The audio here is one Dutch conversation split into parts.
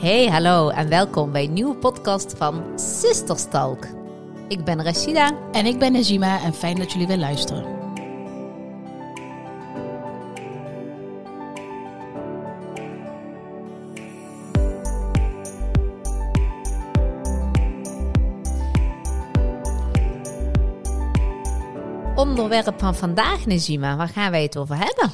Hey, hallo en welkom bij een nieuwe podcast van Sisterstalk. Ik ben Rashida. En ik ben Najima en fijn dat jullie weer luisteren. Onderwerp van vandaag, Najima, waar gaan wij het over hebben?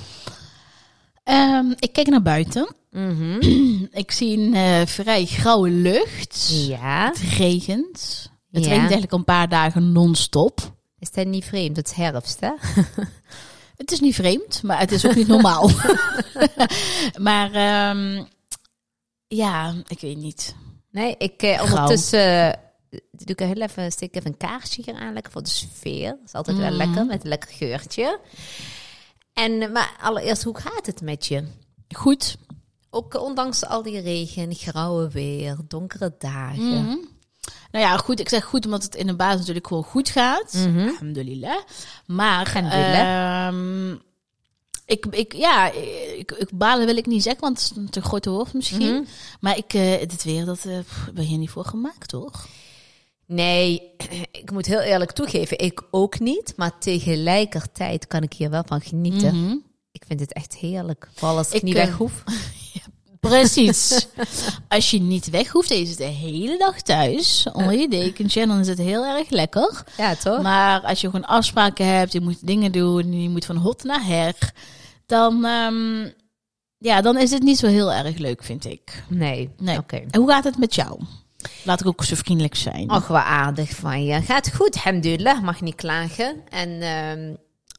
Ehm, ik kijk naar buiten. Mhm. Ik zie een eh, vrij grauwe lucht. Ja, Het regent. Het Ja. regent eigenlijk een paar dagen non-stop. is dat niet vreemd? Het is herfst, hè? Het is niet vreemd, maar het is ook niet normaal. maar ehm, ja, ik weet niet. Nee, ik eh, ondertussen eh, doe ik heel even, steek even een kaarsje hier aan, lekker voor de sfeer. Dat is altijd wel Mhm. lekker, met een lekker geurtje. En, maar allereerst, hoe gaat het met je? Goed. Ook ondanks al die regen, grauwe weer, donkere dagen. Mhm. Nou ja, goed. Ik zeg goed omdat het in de basis natuurlijk gewoon goed gaat. Mhm. Alhamdulillah. Maar Alhamdulillah. ehm, ik, ik, ja, ik, ik balen wil ik niet zeggen, want het is een te grote woord misschien. Mhm. Maar ik, eh dit weer, dat pff, ben je niet voor gemaakt, toch? Nee, ik moet heel eerlijk toegeven, ik ook niet. Maar tegelijkertijd kan ik hier wel van genieten. Ik vind het echt heerlijk. Vooral als ik, Ik, niet eh, weg hoef. Precies. Als je niet weg hoeft, en zit de hele dag thuis onder je dekentje, dan is het heel erg lekker. Ja, toch? Maar als je gewoon afspraken hebt, je moet dingen doen, je moet van hot naar her, dan, ehm, ja, dan is het niet zo heel erg leuk, vind ik. nee, Nee. oké. En hoe gaat het met jou? Laat ik ook zo vriendelijk zijn. Och, wat aardig van je. Gaat goed, alhamdulillah. Mag niet klagen. En ehm,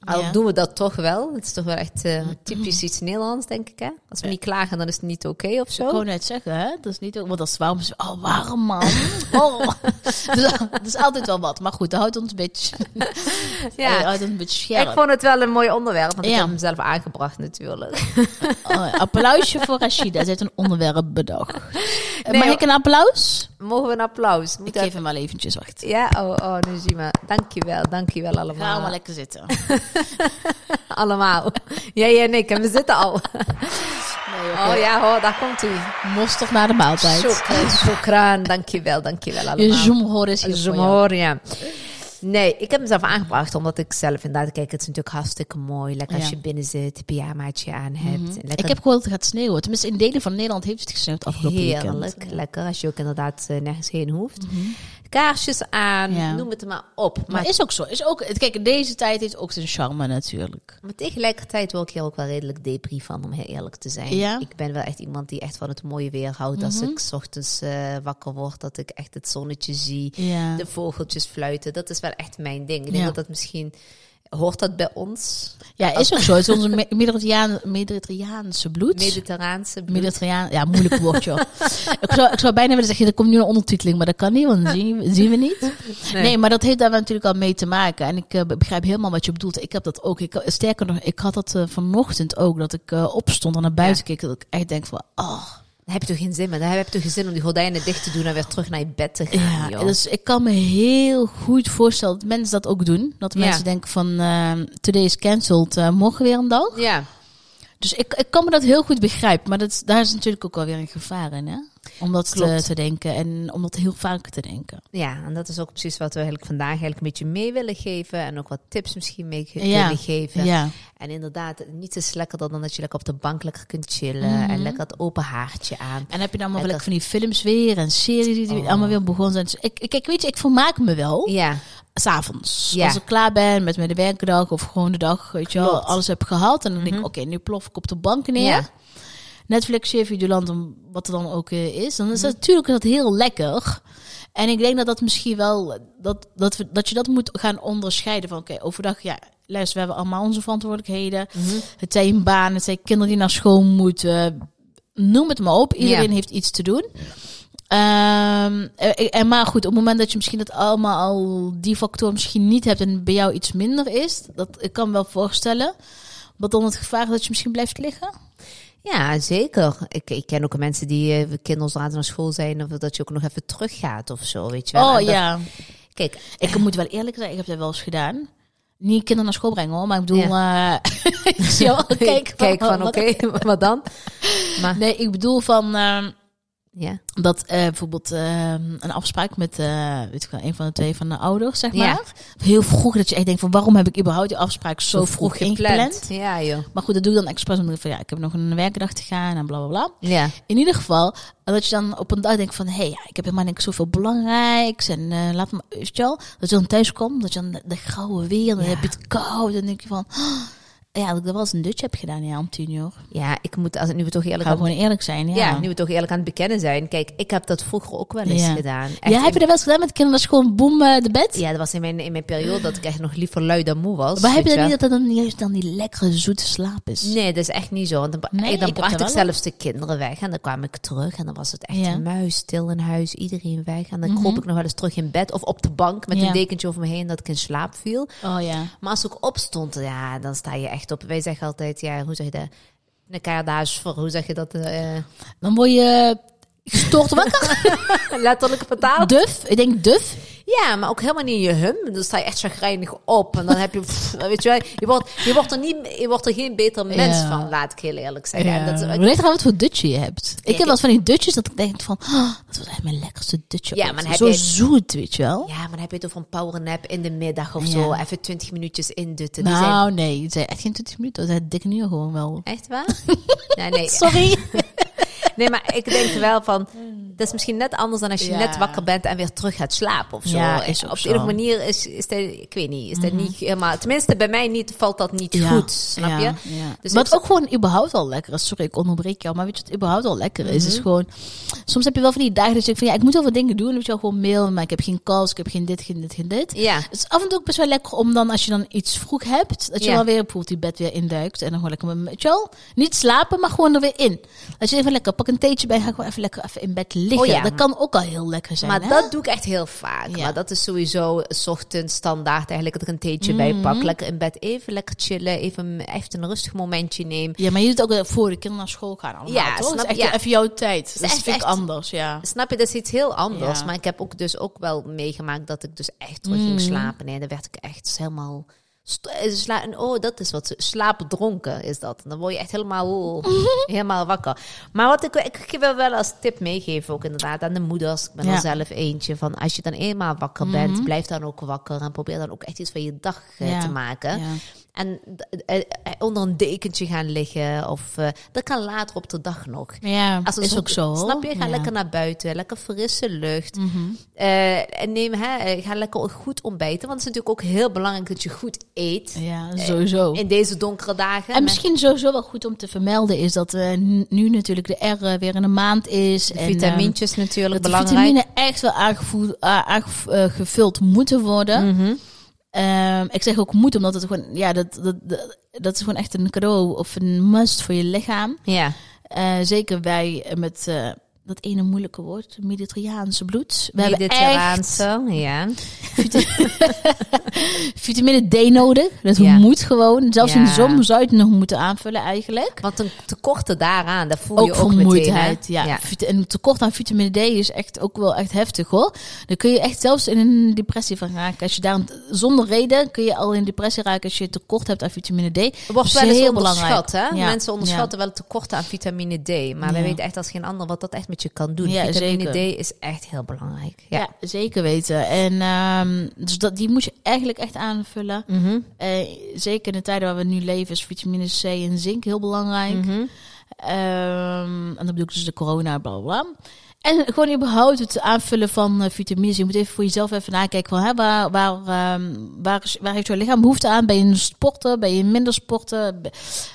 al Ja. doen we dat toch wel. Het is toch wel echt eh, typisch iets Nederlands, denk ik. Hè? Als we niet klagen, dan is het niet oké of Ik zo. kon net zeggen, hè? Dat is niet ook, want dat is waarom ze, oh, waarom man? Oh. dus, dat is altijd wel wat. Maar goed, dat houdt ons een beetje, Ja. houdt ons een beetje scherp. Ik vond het wel een mooi onderwerp, want ik Ja. heb hem zelf aangebracht natuurlijk. Oh, applausje voor Rashida. Ze heeft een onderwerp bedacht. Eh, Nee, Mag ik een applaus? Mogen we een applaus? Moet Ik geef hem wel eventjes, wacht. Ja, oh, oh, Najima. Dankjewel, dankjewel Ga allemaal. lekker zitten. Allemaal. Jij en ik, en we zitten al. Nee, Oh ja, hoor, daar komt u. Mostig na de maaltijd. Shukran, shukran. Dankjewel, dankjewel allemaal. Je zoomhoor is hier. Zomer, ja. Nee, ik heb mezelf aangebracht omdat ik zelf inderdaad, kijk, het is natuurlijk hartstikke mooi. Lekker als je binnen zit, pyjamaatje aan hebt. Mhm. Ik heb gehoord dat het gaat sneeuwen. Tenminste, in delen van Nederland heeft het gesneeuwd afgelopen heerlijk, weekend. lekker. Als je ook inderdaad eh, nergens heen hoeft. Kaarsjes aan, Ja. noem het maar op. Maar, Maar is ook zo. Is ook, kijk, in deze tijd heeft ook zijn charme natuurlijk. maar tegelijkertijd word ik hier ook wel redelijk depri van, om heel eerlijk te zijn. Ja? Ik ben wel echt iemand die echt van het mooie weer houdt. Als Mhm. ik 's ochtends eh, wakker word, dat ik echt het zonnetje zie. Ja. de vogeltjes fluiten. Dat is wel echt mijn ding. Ik denk dat dat misschien... Hoort dat bij ons? Ja, is ook zo. Het is onze Me- Mediterraan- Mediterraanse bloed. Mediterraanse bloed? Mediterraan, ja, moeilijk woordje. ik, zou, ik zou bijna willen zeggen, er komt nu een ondertiteling, maar dat kan niet, want dat zien, zien we niet. Nee. maar dat heeft daar natuurlijk al mee te maken. En ik eh, begrijp helemaal wat je bedoelt. Ik heb dat ook. Ik, sterker nog, ik had dat eh, vanochtend ook, dat ik eh, opstond en naar buiten keek, dat ik echt denk van, oh, Dan heb je toch geen zin meer? Dan heb je toch geen zin om die gordijnen dicht te doen en weer terug naar je bed te gaan, Ja, joh. dus ik kan me heel goed voorstellen dat mensen dat ook doen. Dat Ja. mensen denken van, eh, today is cancelled, eh, morgen weer een dag. Ja, Dus ik, ik kan me dat heel goed begrijpen. Maar dat, daar is natuurlijk ook wel weer een gevaar in, hè? Om dat te, te denken en om dat heel vaak te denken. ja, en dat is ook precies wat we eigenlijk vandaag eigenlijk een beetje mee willen geven. En ook wat tips misschien mee Ja. kunnen geven. Ja. En inderdaad, niets is lekkerder dan dat je lekker op de bank lekker kunt chillen. Mhm. En lekker het open haartje aan. En heb je dan allemaal dat- van die films weer en series die Oh. allemaal weer begonnen zijn. Dus ik, ik, ik weet je, ik vermaak me wel. Ja, S'avonds. Ja. Als ik klaar ben met mijn werkdag of gewoon de dag, weet je wel, alles heb gehad. En dan denk Mhm. ik, oké, nu plof ik op de bank neer. Ja. Netflix, serie, om wat er dan ook eh, is. Dan Mhm. is dat natuurlijk dat heel lekker. En ik denk dat dat misschien wel, dat, dat, we, dat je dat moet gaan onderscheiden van, oké, overdag, ja, luister, we hebben allemaal onze verantwoordelijkheden. Mhm. Het zijn een baan, het zijn kinderen die naar school moeten. Noem het maar op. Iedereen heeft iets te doen. Ehm, eh, en maar goed, op het moment dat je misschien dat allemaal al die factor misschien niet hebt en bij jou iets minder is, dat ik kan me wel voorstellen. Wat dan het gevaar is dat je misschien blijft liggen. Ja, zeker. Ik, ik ken ook mensen die kinderen later naar school zijn, of dat je ook nog even teruggaat of zo, weet je wel. Oh dat- ja. Kijk, Ik moet wel eerlijk zijn, ik heb dat wel eens gedaan. Niet kinderen naar school brengen hoor, maar ik bedoel, eh, ik zie kijk van oké, wat dan? Maar Nee, ik bedoel van, ehm, Ja. Dat eh, bijvoorbeeld eh, een afspraak met eh, weet ik wel, een van de twee van de ouders, zeg Ja. maar. Heel vroeg dat je echt denkt van waarom heb ik überhaupt die afspraak zo, vroeg ingepland? Ja, joh. Maar goed, dat doe ik dan expres omdat ik van ja, ik heb nog een werkdag te gaan en bla bla bla. Ja. In ieder geval, dat je dan op een dag denkt van hé, hey, ja, ik heb helemaal niks zoveel belangrijks en eh, laat me, weet je wel, dat je dan thuis komt, dat je dan de, de grauwe weer, dan Ja. heb je het koud, dan denk je van ja, dat ik wel eens een dutje heb gedaan ja, om tien uur. Ja, ik moet, als het nu we toch eerlijk Ga aan, gewoon eerlijk zijn, ja. ja. nu we toch eerlijk aan het bekennen zijn. Kijk, ik heb dat vroeger ook wel eens Ja. gedaan. Echt ja, heb je dat wel eens gedaan met kinderen? Dat is gewoon boem eh, de bed? Ja, dat was in mijn, in mijn periode dat ik echt nog liever lui dan moe was. Maar heb je dan niet dat dat dan juist dan die lekkere zoete slaap is? Nee, dat is echt niet zo. Want dan, Nee, dan ik bracht ik zelfs de kinderen weg. En dan kwam ik terug. En dan was het echt Ja. een muis stil in huis. Iedereen weg. En dan Mhm. kroop ik nog wel eens terug in bed. Of op de bank met een dekentje over me heen. Dat ik in slaap viel. Oh ja. Maar als ik opstond, ja, dan sta je echt op. Wij zeggen altijd, ja, hoe zeg je dat? Een kaardaas voor, hoe zeg je dat? eh, Dan word je gestoord wakker. letterlijk vertaald. Duf. Ik denk duf. Ja, maar ook helemaal niet in je hum. Dan sta je echt chagrijnig op. En dan heb je, pff, weet je wel, je wordt, je wordt er niet, je wordt er geen beter mens Ja. van, laat ik heel eerlijk zeggen. En Ja. dat, ligt eraan wat voor dutje je hebt. Ik heb wel van die dutjes dat ik denk van, oh, dat was echt mijn lekkerste dutje. Ja, maar Zo jij- zoet, weet je wel. Ja, maar dan heb je het over een powernap in de middag of zo. Even 20 minuutjes indutten. Die zijn Nou, nee, het zijn echt geen 20 minuten. Dat zijn dikke uur gewoon wel. echt waar? nee, nee. Sorry. nee, maar ik denk wel van... Dat is misschien net anders dan als je Ja. net wakker bent en weer terug gaat slapen of zo. Ja, is Op de een manier is, is dat, ik weet niet, is dat niet helemaal... Tenminste, bij mij niet, valt dat niet goed, snap je? Ja. Dus wat ook gewoon überhaupt al lekker is. Sorry, ik onderbreek jou. Maar weet je wat überhaupt al lekker is? Mhm. Is gewoon... Soms heb je wel van die dagen dat je denkt van... Ja, ik moet wel wat dingen doen. Weet je wel, gewoon mail. Maar ik heb geen calls. Ik heb geen dit, geen dit, geen dit. Ja, Het is af en toe ook best wel lekker om dan, als je dan iets vroeg hebt, dat je wel weer bijvoorbeeld die bed weer induikt. En dan gewoon lekker, met- weet je wel, niet slapen, maar gewoon er weer in. Dat je even lekker, pak een theetje bij, ga gewoon even lekker even in bed liggen. Oh ja, dat kan ook al heel lekker zijn, maar hè? dat doe ik echt heel vaak. Ja. Maar dat is sowieso 's ochtends standaard eigenlijk dat ik een theetje bij Mhm. pak. Lekker in bed even lekker chillen, even echt een rustig momentje neem. Ja, maar je doet ook wel voor de kinderen naar school gaan allemaal, Ja, toch? Dat is echt even jouw tijd. Dat echt- vind ik echt- anders, ja. Snap je, dat is iets heel anders. Maar ik heb ook dus ook wel meegemaakt dat ik dus echt terug ging Mm. slapen. Nee, dan werd ik echt helemaal... eh, Sla oh, dat is wat ze slaapdronken is dat. Dan word je echt helemaal, helemaal wakker. Maar wat ik, ik wil wel als tip meegeven, ook inderdaad aan de moeders. Ik ben Ja. er zelf eentje van. Als je dan eenmaal wakker bent, Mhm. blijf dan ook wakker en probeer dan ook echt iets van je dag eh, Ja. te maken. Ja. En eh, onder een dekentje gaan liggen of dat kan later op de dag nog. Ja, Als is ook zo. Snap je? Ga Ja. lekker naar buiten, lekker frisse lucht. Mhm. En neem, hè, ga lekker goed ontbijten. Want het is natuurlijk ook heel belangrijk dat je goed eet. Ja, sowieso. In deze donkere dagen. En misschien sowieso wel goed om te vermelden is dat eh, n- nu natuurlijk de R eh, weer in een maand is. de en, vitamintjes natuurlijk dat de belangrijk. vitamine echt wel aangevoed, a- aangevuld moeten worden. Mhm. Ehm, ik zeg ook moet, omdat het gewoon, ja, dat, dat, dat, dat is gewoon echt een cadeau of een must voor je lichaam. Ja. Eh, zeker wij eh, met eh, dat ene moeilijke woord, Mediterraanse bloed. We hebben echt Mediterraanse, ja. vitamine D nodig. Dat Ja. moet gewoon. Zelfs in de zomer zou je het nog moeten aanvullen eigenlijk. Want een tekorten daaraan, dat voel je Ook meteen. vermoeidheid. hè? ja. ja. Vit- En tekort aan vitamine D is echt ook wel echt heftig hoor. Dan kun je echt zelfs in een depressie van raken. Als je daar zonder reden kun je al in depressie raken als je tekort hebt aan vitamine D. Het wordt wel eens heel onderschat, belangrijk. hè? Ja. Mensen onderschatten wel het tekort aan vitamine D. Maar wij Ja. weten echt als geen ander wat dat echt met je kan doen. Ja, vitamine zeker. D is echt heel belangrijk. Ja. Ja, zeker weten. En ehm, dus dat, die moet je eigenlijk echt aanvullen. Mhm. Eh, zeker in de tijden waar we nu leven is vitamine C en zink heel belangrijk. Mhm. Ehm, en dan bedoel ik dus de corona, bla bla bla. En gewoon überhaupt het aanvullen van eh, vitamines. Je moet even voor jezelf even nakijken van hè, waar, waar, ehm, waar, waar heeft je lichaam behoefte aan? Ben je een sporten? Ben je minder sporten?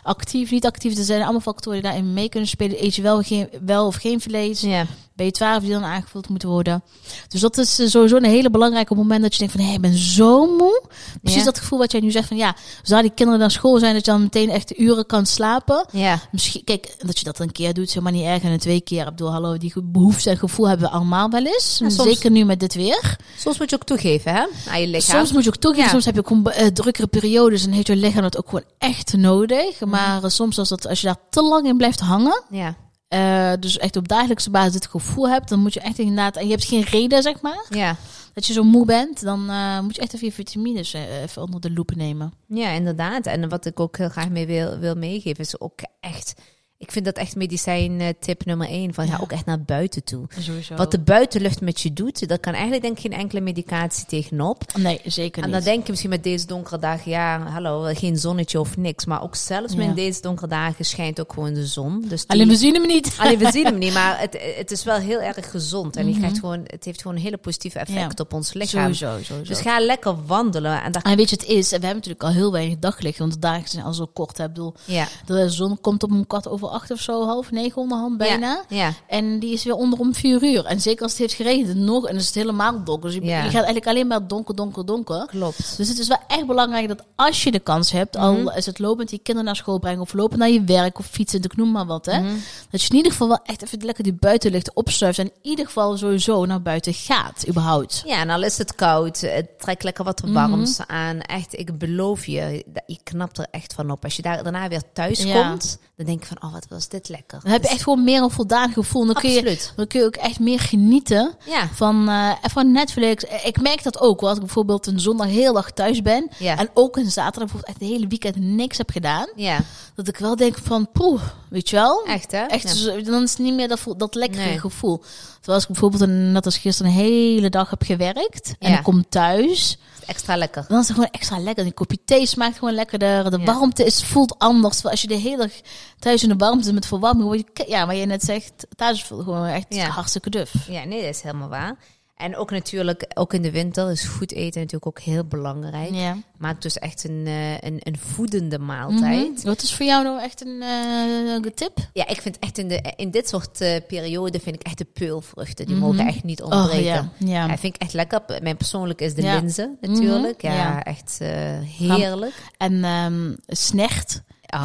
Actief, niet actief? Er zijn allemaal factoren die daarin mee kunnen spelen. Eet je wel, geen, wel of geen vlees? Ja. B12 die dan aangevuld moeten worden. Dus dat is eh, sowieso een hele belangrijke moment dat je denkt van, hé, hey, ik ben zo moe. Precies Ja. dat gevoel wat jij nu zegt van, ja, zou die kinderen naar school zijn dat je dan meteen echt uren kan slapen? Ja. Misschien, kijk, dat je dat een keer doet, is helemaal niet erg. En een twee keer, ik bedoel, hallo, die behoefte en gevoel hebben we allemaal wel eens. Ja, soms- Zeker nu met dit weer. Soms moet je ook toegeven, hè? Aan je lichaam. Soms moet je ook toegeven, Ja. soms heb je ook gewoon eh, drukkere periodes en heeft je lichaam dat ook gewoon echt nodig. Mhm. Maar eh, soms als, dat, als je daar te lang in blijft hangen, Ja. Eh, dus echt op dagelijkse basis dit gevoel hebt, dan moet je echt inderdaad, en je hebt geen reden, zeg maar, Ja. dat je zo moe bent, dan eh, moet je echt even je vitamines eh, even onder de loep nemen. Ja, inderdaad. En wat ik ook heel graag mee wil, wil meegeven is ook echt... Ik vind dat echt medicijn eh, tip nummer één. Van ga Ja. ook echt naar buiten toe. Sowieso. Wat de buitenlucht met je doet, daar kan eigenlijk denk ik geen enkele medicatie tegenop. Nee, zeker En niet. dan denk je misschien met deze donkere dagen, ja, hallo, geen zonnetje of niks. Maar ook zelfs Ja. met deze donkere dagen schijnt ook gewoon de zon. Dus die- Alleen we zien hem niet. Alleen we zien hem niet, maar het, het is wel heel erg gezond. En je krijgt gewoon, het heeft gewoon een hele positieve effect op ons lichaam. Sowieso, sowieso. Dus ga lekker wandelen. En daar, En weet je, het is, we hebben natuurlijk al heel weinig daglicht, want de dagen zijn al zo kort. hè. Ik bedoel, ja, de zon komt op een kwart over acht of zo, half negen onderhand bijna. Ja, ja. En die is weer onder om vier uur. En zeker als het heeft geregend, nog, en is het helemaal donker. Dus je, Ja. je gaat eigenlijk alleen maar donker, donker, donker. klopt. Dus het is wel echt belangrijk dat als je de kans hebt, Mhm. al is het lopend je kinderen naar school brengen of lopen naar je werk of fietsen, ik noem maar wat, hè. Mhm. Dat je in ieder geval wel echt even lekker die buitenlicht opschuift en in ieder geval sowieso naar buiten gaat, überhaupt. Ja, en al is het koud, het trekt lekker wat Mhm. warms aan. Echt, ik beloof je, dat- je knapt er echt van op. Als je daar, daarna weer thuis komt, dan denk je van, oh, wat was dit lekker. Dan heb je Dus- echt gewoon meer een voldaan gevoel. Dan kun, je, dan kun je ook echt meer genieten Ja, van, eh, van Netflix. Ik merk dat ook. hoor. Als ik bijvoorbeeld een zondag heel dag thuis ben. Ja. En ook een zaterdag bijvoorbeeld echt de hele weekend niks heb gedaan. ja, Dat ik wel denk van, poeh, weet je wel? echt hè? Echt, Ja. zo- dan is het niet meer dat, dat lekkere Nee. gevoel. Terwijl als ik bijvoorbeeld, een, net als gisteren, een hele dag heb gewerkt. En ik kom thuis. Extra lekker. Dan is het gewoon extra lekker. Die kopje thee smaakt gewoon lekkerder. De Ja. warmte is, voelt anders. Terwijl Als je de hele dag thuis in de warmte met verwarming word je... Ja, maar je net zegt, thuis voelt gewoon echt Ja. hartstikke duf. Ja, nee, dat is helemaal waar. En ook natuurlijk, ook in de winter is goed eten natuurlijk ook heel belangrijk. Ja. Maak dus echt een, eh, een, een voedende maaltijd. Mhm. Wat is voor jou nou echt een eh, tip? Ja, ik vind echt in, de, in dit soort eh periode vind ik echt de peulvruchten. Die mogen echt niet ontbreken. Oh, ja. Ja. Ja, vind ik echt lekker. Mijn persoonlijk is de linzen natuurlijk. Mhm, Ja, ja. echt heerlijk. En ehm snert, Oh.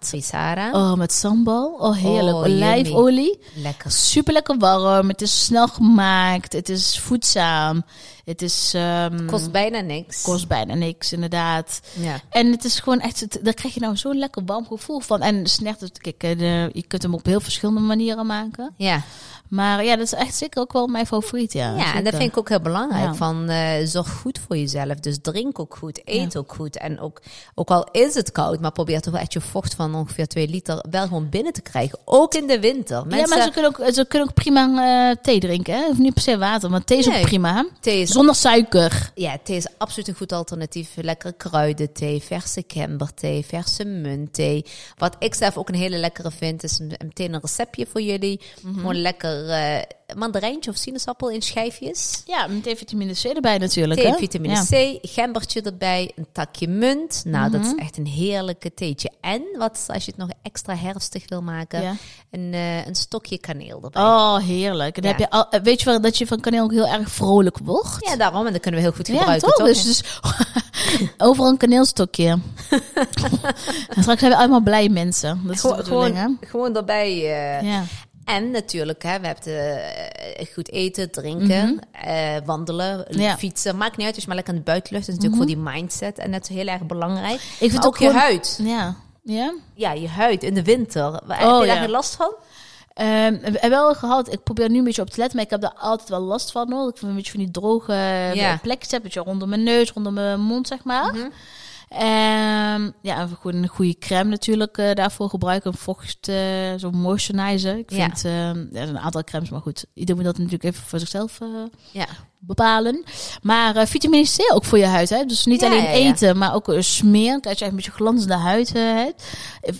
Visara. Oh, met sambal. Oh, heerlijk. Oh, Olijfolie. Lekker. Super lekker warm. Het is snel gemaakt. Het is voedzaam. Het is... ehm, Kost bijna niks. kost bijna niks, inderdaad. Ja. En het is gewoon echt, daar krijg je nou zo'n lekker warm gevoel van. En snert, het- kijk, eh, de, je kunt hem op heel verschillende manieren maken. Ja. Maar ja, dat is echt zeker ook wel mijn favoriet, ja. Ja, en dat vind ik ook heel belangrijk. Ja. Van, eh, zorg goed voor jezelf. Dus drink ook goed, eet ook goed. En ook, ook al is het koud, maar probeer toch wel echt je vocht van ongeveer 2 liter wel gewoon binnen te krijgen. Ook in de winter. Ja, maar ze kunnen ook, ze kunnen ook prima eh, thee drinken, hè. Hoeft niet per se water, maar thee is Nee. ook prima, thee is, Zonder suiker. ja, thee is absoluut een goed alternatief. Lekkere kruidenthee, verse gemberthee, verse muntthee. Wat ik zelf ook een hele lekkere vind, is een- meteen een receptje voor jullie. Mhm. Gewoon lekker eh mandarijntje of sinaasappel in schijfjes. Ja, met vitamine C erbij natuurlijk, Thee, hè. vitamine Ja. C, gembertje erbij, een takje munt. Nou, dat is Mhm. echt een heerlijke theetje. En wat als je het nog extra herfstig wil maken, Ja. een, eh, een stokje kaneel erbij. Oh, heerlijk. En Ja. heb je al, eh, weet je wel dat je van kaneel ook heel erg vrolijk wordt? Ja, daarom. En dat kunnen we heel goed gebruiken, toch? toch? Dus, dus overal een kaneelstokje. en straks zijn we allemaal blij mensen. Dat is de gewoon, gewoon erbij. eh. En natuurlijk, hè, we hebben eh, goed eten, drinken, eh, wandelen, Mhm. Ja. Mhm. fietsen. Maakt niet uit je maar lekker in de buitenlucht. Dat is natuurlijk voor die mindset. En dat is heel erg belangrijk. Ik vind ook, ook je gewoon- huid. Ja. Ja? Ja, je huid in de winter. Heb je Oh, daar ja. last van? Hebben wel gehad, ik probeer nu een beetje op te letten, maar ik heb daar altijd wel last van hoor. Ik vind een beetje van die droge Ja. plekjes heb, beetje rondom mijn neus, rondom mijn mond zeg maar. Mhm. Ehm, ja, gewoon een goede crème natuurlijk eh, daarvoor gebruiken. Een vocht, eh, zo'n moisturizer. Ik vind, ehm, ja, een aantal crèmes, maar goed. Ieder moet dat natuurlijk even voor zichzelf eh, Ja. bepalen. Maar vitamine C ook voor je huid. Hè? Dus niet Ja, alleen ja, eten, maar ook uh, smeren. Dat je een beetje glanzende huid hebt.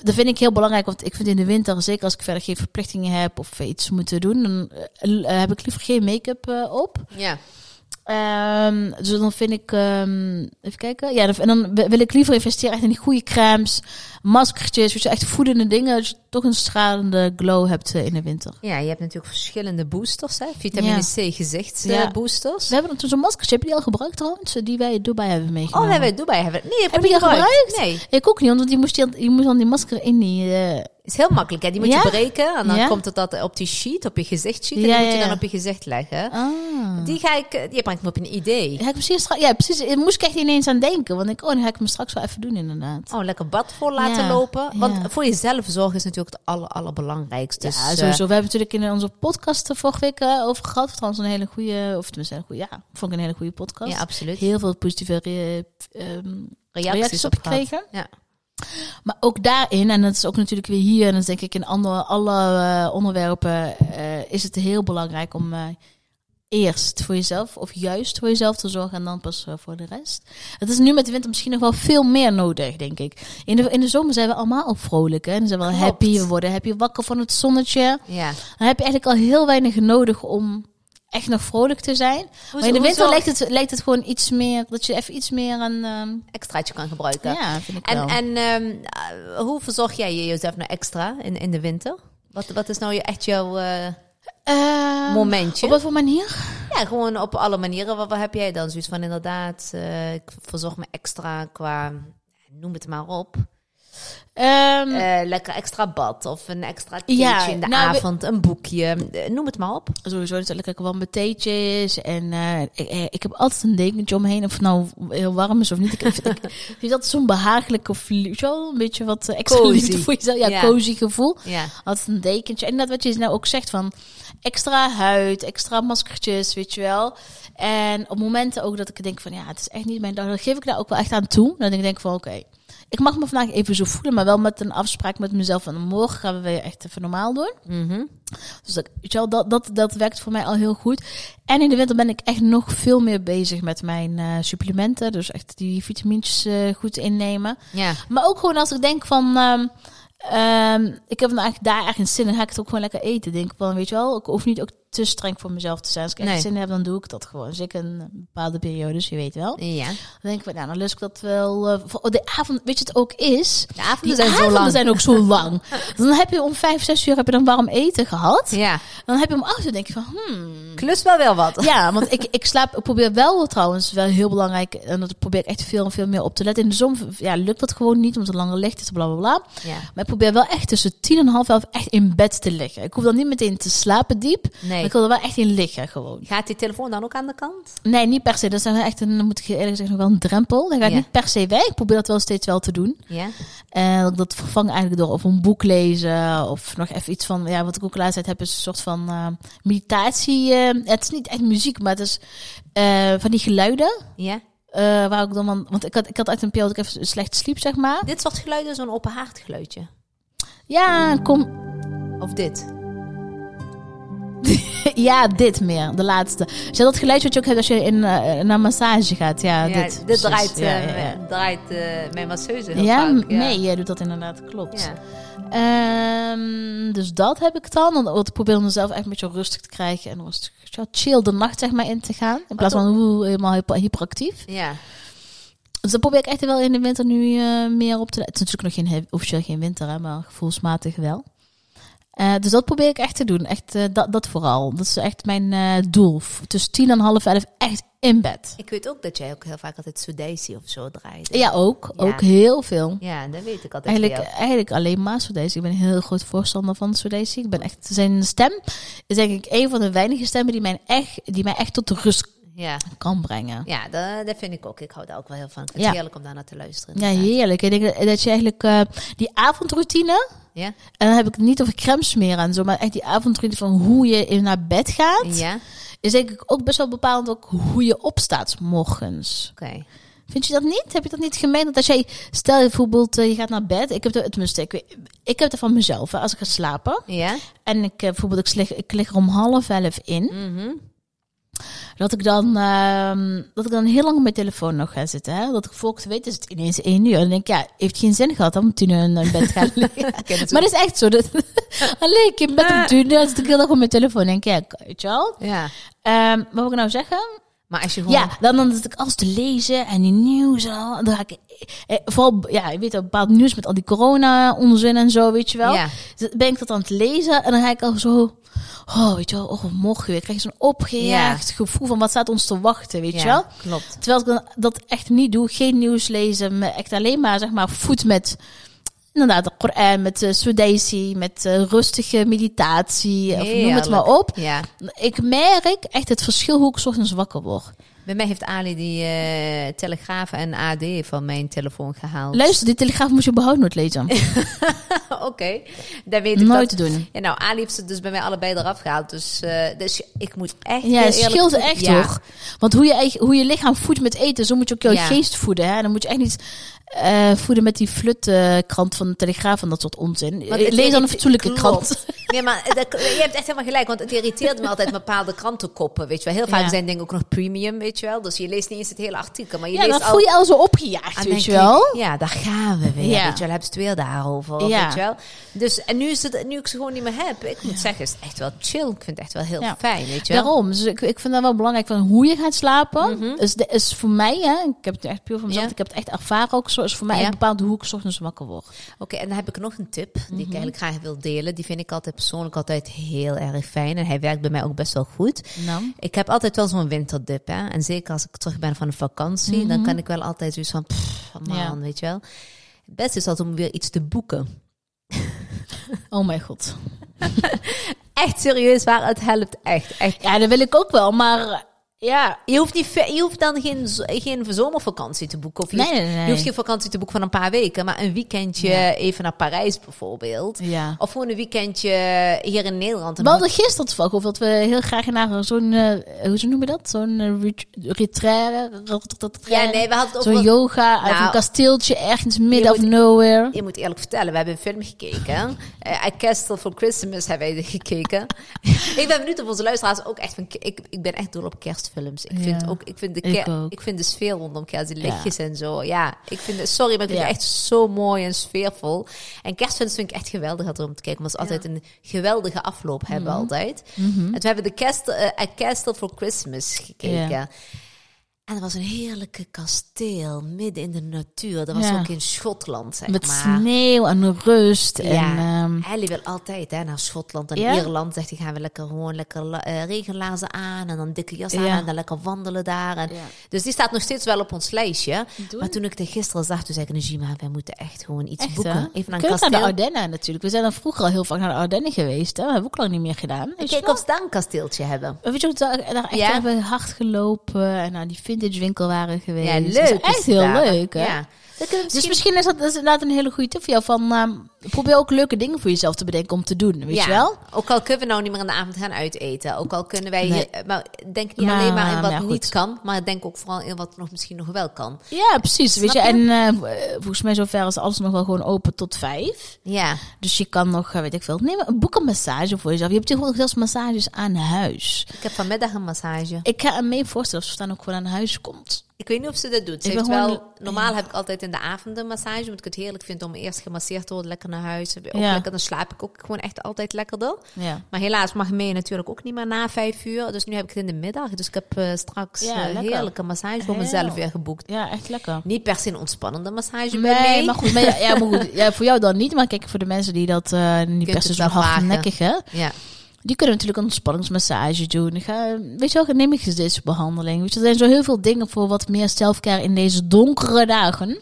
Dat vind ik heel belangrijk. Want ik vind in de winter, zeker als ik verder geen verplichtingen heb of iets moet doen, dan heb ik liever geen make-up op. Ja. Ehm, dus dan vind ik, ehm, even kijken. Ja, dan- en dan wil ik liever investeren echt in die goede crèmes, maskertjes, je, echt voedende dingen. Dat je toch een stralende glow hebt eh, in de winter. Ja, je hebt natuurlijk verschillende boosters, hè? Vitamine Ja. C gezichtsboosters. We hebben toen zo'n maskertje, heb je die al gebruikt trouwens? Die wij in Dubai hebben Oh, meegenomen. hebben we in Dubai hebben. Nee, heb, Heb je die gebruikt? Nee, Ik ook niet, want die moest, je, je moest dan die masker in die... eh, is heel makkelijk. Hè? Die moet Ja? je breken en dan Ja? komt het dat op die sheet, op je gezichtssheet. En Ja, die moet je dan op je gezicht leggen. ah. Die ga ik, eh, die brengt me op een idee. Ja, ik misschien stra- ja, precies. Daar moest ik echt ineens aan denken. Want ik, oh, dan ga ik me straks wel even doen inderdaad. Oh, lekker bad voor laten lopen. Want voor jezelf zorgen is natuurlijk het aller, allerbelangrijkste. Dus, ja, eh, sowieso. We hebben natuurlijk in onze podcast vorige week eh, over gehad. Trouwens een hele goede, of tenminste een goede, ja, vond ik een hele goede podcast. ja, absoluut. Heel veel positieve re- ehm, reacties, reacties op gekregen. Ja. Maar ook daarin, en dat is ook natuurlijk weer hier, en dat is denk ik in andere, alle eh, onderwerpen, eh, is het heel belangrijk om eh, eerst voor jezelf, of juist voor jezelf te zorgen en dan pas voor de rest. Het is nu met de winter misschien nog wel veel meer nodig, denk ik. In de, in de zomer zijn we allemaal ook vrolijk, hè? Dan zijn we wel happy, we worden happy wakker van het zonnetje. Ja. Dan heb je eigenlijk al heel weinig nodig om echt nog vrolijk te zijn. maar in de winter hoezo- lijkt het, lijkt het gewoon iets meer, dat je even iets meer een... ehm, extraatje kan gebruiken. ja, vind ik En, wel. en ehm, eh, hoe verzorg jij je jezelf nou extra in, in de winter? Wat, wat is nou je, echt jouw eh, Ehm, momentje? Op wat voor manier? Ja, gewoon op alle manieren. Wat, wat heb jij dan? Zoiets van inderdaad, eh, ik verzorg me extra qua, noem het maar op. Eh, lekker extra bad of een extra theetje Ja, in de nou, we- avond, een boekje. Eh, noem het maar op. sowieso natuurlijk lekker warme theetjes. En eh, ik, ik heb altijd een dekentje omheen. Of het nou heel warm is of niet. Ik vind, ik, ik vind dat zo'n behagelijk of zo een beetje wat extra Cozy. liefde voor jezelf. Ja, Ja. cozy gevoel. Ja. Altijd een dekentje. En dat wat je nou ook zegt van extra huid, extra maskertjes, weet je wel. En op momenten ook dat ik denk van ja, het is echt niet mijn dag. Dan geef ik daar ook wel echt aan toe. Dan denk ik van oké, ik mag me vandaag even zo voelen. Maar wel met een afspraak met mezelf. En morgen gaan we weer echt even normaal doen. Mhm. Dus dat, wel, dat, dat, dat werkt voor mij al heel goed. En in de winter ben ik echt nog veel meer bezig met mijn eh, supplementen. Dus echt die vitamintjes eh, goed innemen. Ja. Maar ook gewoon als ik denk van... ehm, ehm, ik heb eigenlijk daar ergens zin in, ga ik het ook gewoon lekker eten. Denk ik van, weet je wel, ik hoef niet ook te streng voor mezelf te zijn. Als ik echt Nee. zin heb, dan doe ik dat gewoon. Zeker een bepaalde periodes, je weet wel. Ja. Dan denk ik nou, dan lust ik dat wel... eh, voor de avond, weet je het ook is? De avonden zijn zo lang. zijn ook zo lang. Dan heb je om vijf, zes uur heb je dan warm eten gehad. Ja. Dan heb je om acht uur denk je van, hmm. Klus wel wel wat. Ja, want ik, ik slaap, ik probeer wel trouwens, wel heel belangrijk, en dat probeer ik echt veel en veel meer op te letten. In de zomer ja, lukt dat gewoon niet, omdat het langer licht is, bla bla bla. Ja. Maar ik probeer wel echt tussen tien en half elf echt in bed te liggen. Ik hoef dan niet meteen te slapen diep, Nee. Ik wil er wel echt in liggen gewoon. Gaat die telefoon dan ook aan de kant? Nee, niet per se. Dat is echt een, dan moet ik je eerlijk zeggen, nog wel een drempel. Dan ga ik Ja. niet per se weg. Ik probeer dat wel steeds wel te doen. Ja. En dat dat vervang eigenlijk door of een boek lezen of nog even iets van, ja, wat ik ook tijd heb, is een soort van eh, meditatie. eh, het is niet echt muziek, maar het is eh, van die geluiden. Ja. eh, waar ik dan, want- want ik had, ik had uit een periode dat ik even slecht sliep, zeg maar. Dit soort geluiden, zo'n open haard geluidje. Ja, kom, Of dit. ja, dit meer, de laatste. Dus dat geluid wat je ook hebt als je in, eh, naar massage gaat. Ja, Ja, dit. dit, draait, Ja, eh, ja, draait eh, mijn masseuse heel Ja, vaak. Ja, nee, jij doet dat inderdaad, klopt. Ehm, dus dat heb ik dan. Ik probeer mezelf echt een beetje rustig te krijgen en rustig, chill de nacht zeg maar in te gaan. In plaats van oeh, helemaal hyper, hyperactief. Ja. Dus dat probeer ik echt wel in de winter nu meer op te. Het is natuurlijk nog geen, officieel geen winter, hè, maar gevoelsmatig wel. Eh, dus dat probeer ik echt te doen. Echt, eh, dat, dat vooral. Dat is echt mijn eh, doel. Tussen tien en half elf echt in bed. Ik weet ook dat jij ook heel vaak altijd Sudaisi of zo draait. Ja, ook. Ja. Ook heel veel. Ja, dat weet ik altijd Eigenlijk, eigenlijk alleen maar Sudesi. Ik ben een heel groot voorstander van Sudesi. Ik ben echt, zijn stem is denk ik een van de weinige stemmen die mij echt, die mij echt tot de rust Ja. kan brengen. Ja, dat, dat vind ik ook. Ik hou daar ook wel heel van. Ja. heerlijk om daar naar te luisteren. Ja, heerlijk. Ik denk dat- dat je eigenlijk die avondroutine, Ja? en dan heb ik het niet over crème smeren en zo, maar echt die avondroutine van hoe je in naar bed gaat, Ja? is denk ik ook best wel bepalend ook hoe je opstaat 's morgens. Oké. Vind je dat niet? Heb je dat niet gemeen? Dat als jij, stel je bijvoorbeeld, eh, je gaat naar bed. Ik heb het, tenminste, ik, ik heb het van mezelf. Hè, als ik ga slapen. Ja? En ik, eh, bijvoorbeeld, ik lig, ik lig er om half elf in. Mhm. Dat ik dan, ehm, dat ik dan heel lang op mijn telefoon nog ga zitten. Hè? Dat ik volgens weet is het ineens één uur. En dan denk ik, ja, heeft geen zin gehad. Moet tien uur in bed gaan liggen. maar dat is echt zo. Dat, lig ik in bed om tien uur. Zit ik heel erg op mijn telefoon. En denk ik, ja, weet je wel. Ja. Ehm, wat wil ik nou zeggen? Maar als je gewoon... Ja, dan, dan zit ik alles te lezen en die nieuws en al. Dan ga ik, eh, vooral, ja, je weet wel, bepaald nieuws met al die corona-onzin en zo, weet je wel. Ja. Dus ben ik dat aan het lezen en dan ga ik al zo, oh, weet je wel, oh, morgen weer. krijg je zo'n opgejaagd gevoel van wat staat ons te wachten, weet Ja, je wel. klopt. Terwijl ik dan dat echt niet doe, geen nieuws lezen, echt alleen maar, zeg maar, voed met... Inderdaad, de Koran, met uh, Sudesi, met eh, rustige meditatie, of noem het maar op. Ja. Ik merk echt het verschil hoe ik 's ochtends wakker word. Bij mij heeft Ali die eh Telegraaf en AD van mijn telefoon gehaald. Luister, die telegraaf moet je überhaupt nooit lezen. Oké, dan weet ik Nooit dat. doen. Ja, nou, Ali heeft ze dus bij mij allebei eraf gehaald. Dus, eh, dus ik moet echt Ja, het scheelt echt ja. hoor. Want hoe je, hoe je lichaam voedt met eten, zo moet je ook jouw Ja. geest voeden. Hè? Dan moet je echt niet eh, voeden met die flutkrant van de Telegraaf en dat soort onzin. Lees dan een fatsoenlijke klopt. krant. Nee, maar dat- je hebt echt helemaal gelijk. Want het irriteert me altijd bepaalde krantenkoppen. Weet je wel. Heel vaak Ja. zijn dingen ook nog premium, weet je wel. Dus je leest niet eens het hele artikel. Maar je Ja, leest dan al... voel je al zo opgejaagd, Ah, weet je ik, wel. Ja, daar gaan we weer. Ja. Weet je wel, hebben ze het weer daarover. Ja. Weet je wel. Dus, en nu, is het, nu ik ze gewoon niet meer heb, ik moet zeggen, is echt wel chill. Ik vind het echt wel heel fijn, weet je wel. Daarom. Dus ik, ik vind dat wel belangrijk van hoe je gaat slapen. is, de, is voor mij, hè, ik heb het echt puur van mezelf, ik heb het echt ervaren ook zo, is voor mij Ja. echt bepaald hoe ik 's ochtends wakker word. Oké, en dan heb ik nog een tip die Mhm. ik eigenlijk graag wil delen. Die vind ik altijd persoonlijk altijd heel erg fijn. En hij werkt bij mij ook best wel goed. Nou. Ik heb altijd wel zo'n winterdip, hè. En zeker als ik terug ben van een vakantie, dan kan ik wel altijd zoiets van, pff, man, Mhm. Ja. weet je wel. Het beste is altijd om weer iets te boeken. Oh mijn god. Echt serieus waar, het helpt echt. echt. Ja, dat wil ik ook wel, maar ja. Je hoeft, niet, je hoeft dan geen, geen zomervakantie te boeken. Of je, Nee, hoeft, nee, nee. je hoeft geen vakantie te boeken van een paar weken, maar een weekendje Ja. even naar Parijs bijvoorbeeld. Ja. Of gewoon een weekendje hier in Nederland. En We hadden gisteren toevallig over dat we heel graag naar zo'n, eh, hoe ze noemen dat? Zo'n uh, retraire. ja, nee, we hadden het Zo'n yoga uit Nou, een kasteeltje ergens midden of moet- nowhere. Je moet eerlijk vertellen, we hebben een film gekeken. Eh A Castle for Christmas hebben wij gekeken. ik ben benieuwd of onze luisteraars ook echt van... Ik, ik ben echt dol op kerstfilms. Ik vind, Ja, ook, ik, vind de ik ker- ook. ik vind de sfeer rondom kerst, die Ja. lichtjes en zo. Ja, ik vind het, sorry, maar ik vind het echt zo mooi en sfeervol. En kerstfilms vind ik echt geweldig om te kijken. Maar ze altijd een geweldige afloop hebben Mhm. altijd. En we hebben de Castle, eh, A Castle for Christmas gekeken. Ja. En er was een heerlijke kasteel midden in de natuur. Dat was Ja. ook in Schotland, zeg Met maar. sneeuw en rust. En, Ja, ehm, Ellie wil altijd hè, naar Schotland en Ja? Ierland. Zegt hij, gaan we lekker gewoon lekker regenlaarzen aan en dan dikke jas aan Ja. en dan lekker wandelen daar. En, Ja. Dus die staat nog steeds wel op ons lijstje. Maar toen ik het gisteren zag, toen zei ik, Najima, wij moeten echt gewoon iets echt, boeken. hè? Even naar kunnen naar de kasteel. Ardennen natuurlijk. We zijn dan vroeger al heel vaak naar de Ardennen geweest. Hè? Dat hebben we ook lang niet meer gedaan. Kijk of ze daar een kasteeltje hebben. Weet je daar, echt Ja? hebben hard gelopen en naar die vintage winkel waren geweest. Ja, is leuk. echt is heel daar. leuk, hè? Ja. We Dus misschien... is dat, dat is inderdaad een hele goede tip voor jou. Van, ehm, probeer ook leuke dingen voor jezelf te bedenken om te doen. Weet ja, je wel? ook al kunnen we nou niet meer in de avond gaan uiteten. Ook al kunnen wij... Nee. hier- maar denk niet Maar, alleen maar in wat ja, niet kan. Maar denk ook vooral in wat nog misschien nog wel kan. Ja, precies. Weet je? En eh, volgens mij zover is alles nog wel gewoon open tot vijf. Ja. Dus je kan nog, eh, weet ik veel, neem een boek een massage voor jezelf. Je hebt tegenwoordig zelfs massages aan huis. Ik heb vanmiddag een massage. Ik ga me mee voorstellen of ze dan ook gewoon aan huis komt. Ik weet niet of ze dat doet. Ze heeft wel, normaal heb ik altijd in de avond een massage, omdat ik het heerlijk vind om eerst gemasseerd te worden, lekker naar huis. Ook Ja. lekker, dan slaap ik ook gewoon echt altijd lekkerder. Ja. Maar helaas mag mee natuurlijk ook niet meer na vijf uur. Dus nu heb ik het in de middag. Dus ik heb eh, straks Ja, eh, heerlijke massage voor Heel. mezelf weer geboekt. Ja, echt lekker. Niet per se een ontspannende massage bij Nee, mij. maar goed, maar ja, ja, maar goed. Ja, voor jou dan niet. Maar kijk, voor de mensen die dat eh niet per se zo hardnekkig hè. Ja. Die kunnen natuurlijk een ontspanningsmassage doen. Ga, weet je wel, neem deze behandeling. Weet je, er zijn zo heel veel dingen voor wat meer selfcare in deze donkere dagen.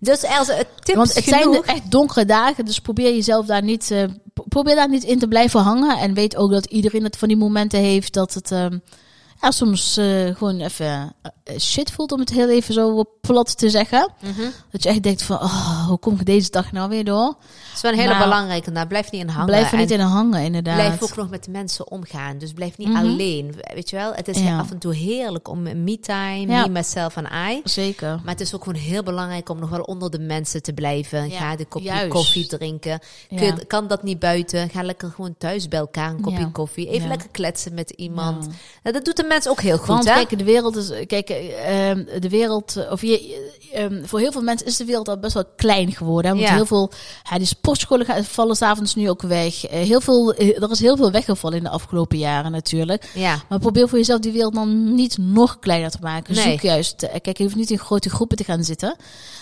Dus het tips Want het zijn de echt donkere dagen, dus probeer jezelf daar niet, eh, pro- probeer daar niet in te blijven hangen. En weet ook dat iedereen het van die momenten heeft dat het ehm, ja, soms eh, gewoon even eh, shit voelt, om het heel even zo plat te zeggen. Mhm. Dat je echt denkt van, oh, hoe kom ik deze dag nou weer door? Dat is wel een hele Nou, belangrijke. Daar blijf niet in hangen. Blijf er niet in hangen, inderdaad. Blijf ook nog met de mensen omgaan. Dus blijf niet Mhm. alleen. Weet je wel? Het is Ja. af en toe heerlijk om me-time, Ja. me, myself en I. Zeker. Maar het is ook gewoon heel belangrijk om nog wel onder de mensen te blijven. Ja, Ga de kopje juist. koffie drinken. Kun- kan dat niet buiten? Ga lekker gewoon thuis bij elkaar een kopje koffie. Even lekker kletsen met iemand. Nou, dat doet de mens ook heel goed, Want hè? kijk, de wereld is, kijk, eh, ehm, de wereld, eh, of je, eh, ehm, voor heel veel mensen is de wereld al best wel klein geworden. Want Ja. heel veel, ja, die sportscholen gaan, vallen s'avonds nu ook weg. Eh, heel veel, eh, er is heel veel weggevallen in de afgelopen jaren natuurlijk. ja. Maar probeer voor jezelf die wereld dan niet nog kleiner te maken. Nee. Zoek juist, kijk, je hoeft niet in grote groepen te gaan zitten.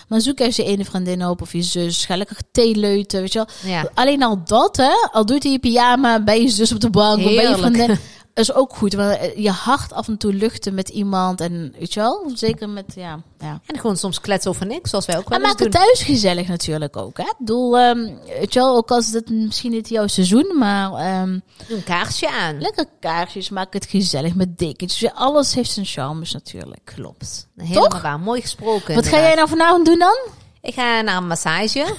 Maar zoek juist je ene vriendin op of je zus. Ga lekker thee leuten, weet je wel. Ja. Alleen al dat, hè, al doet hij je pyjama bij je zus op de bank of bij je vriendin, is ook goed. Want eh, je hart af en toe luchten met iemand en weet je wel, zeker met, ja. ja. En gewoon soms kletsen over niks, zoals wij ook wel En maak het thuis gezellig natuurlijk ook, hè. Ik bedoel, ehm, weet je wel, ook als het misschien niet jouw seizoen, maar Doe een kaarsje aan. lekker kaarsjes, maak het gezellig met dekentjes. Ja, Alles heeft zijn charmes natuurlijk. Klopt. Helemaal waar. Mooi gesproken. Wat ga jij nou vanavond doen dan? Ik ga naar een massage.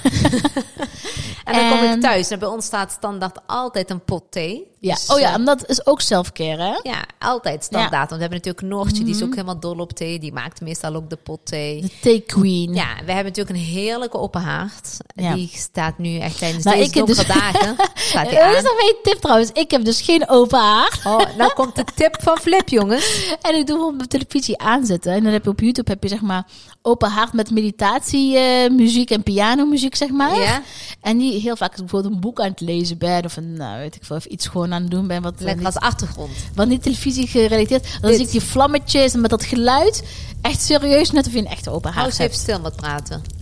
En dan kom ik thuis en bij ons staat standaard altijd een pot thee. Ja. Dus, oh ja, eh, en dat is ook selfcare, hè? ja, altijd standaard. Want we hebben natuurlijk een Noortje, die is ook helemaal dol op thee. Die maakt meestal ook de pot thee. De tea queen. Ja, we hebben natuurlijk een heerlijke open haard. Ja. Die staat nu echt tijdens Nou, deze dus- donkere dagen. Staat die Dat is aan. nog mijn tip trouwens. Ik heb dus geen open haar. Oh, nou komt de tip van Flip, jongens. En ik doe gewoon mijn televisie aanzetten. En dan heb je op YouTube heb je zeg maar open haard met meditatie, eh, muziek en pianomuziek, zeg maar. Ja. En die heel vaak bijvoorbeeld een boek aan het lezen ben of een, nou, weet ik veel, of iets gewoon aan het doen ben wat, eh, Lekker als achtergrond. wat niet televisie gerelateerd. Dan zie ik die vlammetjes en met dat geluid. Echt serieus, net of je een echte open haard hebt. stil met praten.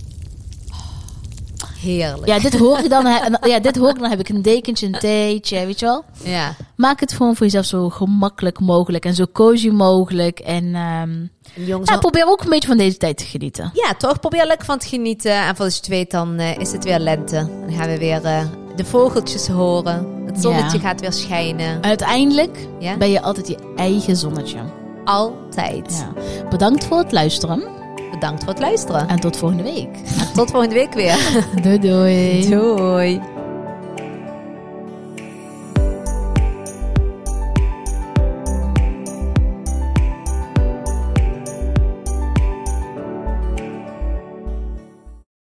Heerlijk. Ja, dit hoor ik dan. Ja, dit hoor ik dan. Heb ik een dekentje, een theetje, weet je wel. Ja. Maak het gewoon voor jezelf zo gemakkelijk mogelijk en zo cozy mogelijk. En ehm, Jongens, ja, probeer ook een beetje van deze tijd te genieten. Ja, toch? Probeer lekker van te genieten. En voor als je het weet, dan eh, is het weer lente. Dan gaan we weer eh, de vogeltjes horen. Het zonnetje Ja. gaat weer schijnen. En uiteindelijk Ja? ben je altijd je eigen zonnetje. Altijd. Ja. Bedankt voor het luisteren Bedankt voor het luisteren. en tot volgende week. Tot volgende week weer. Doei doei. Doei.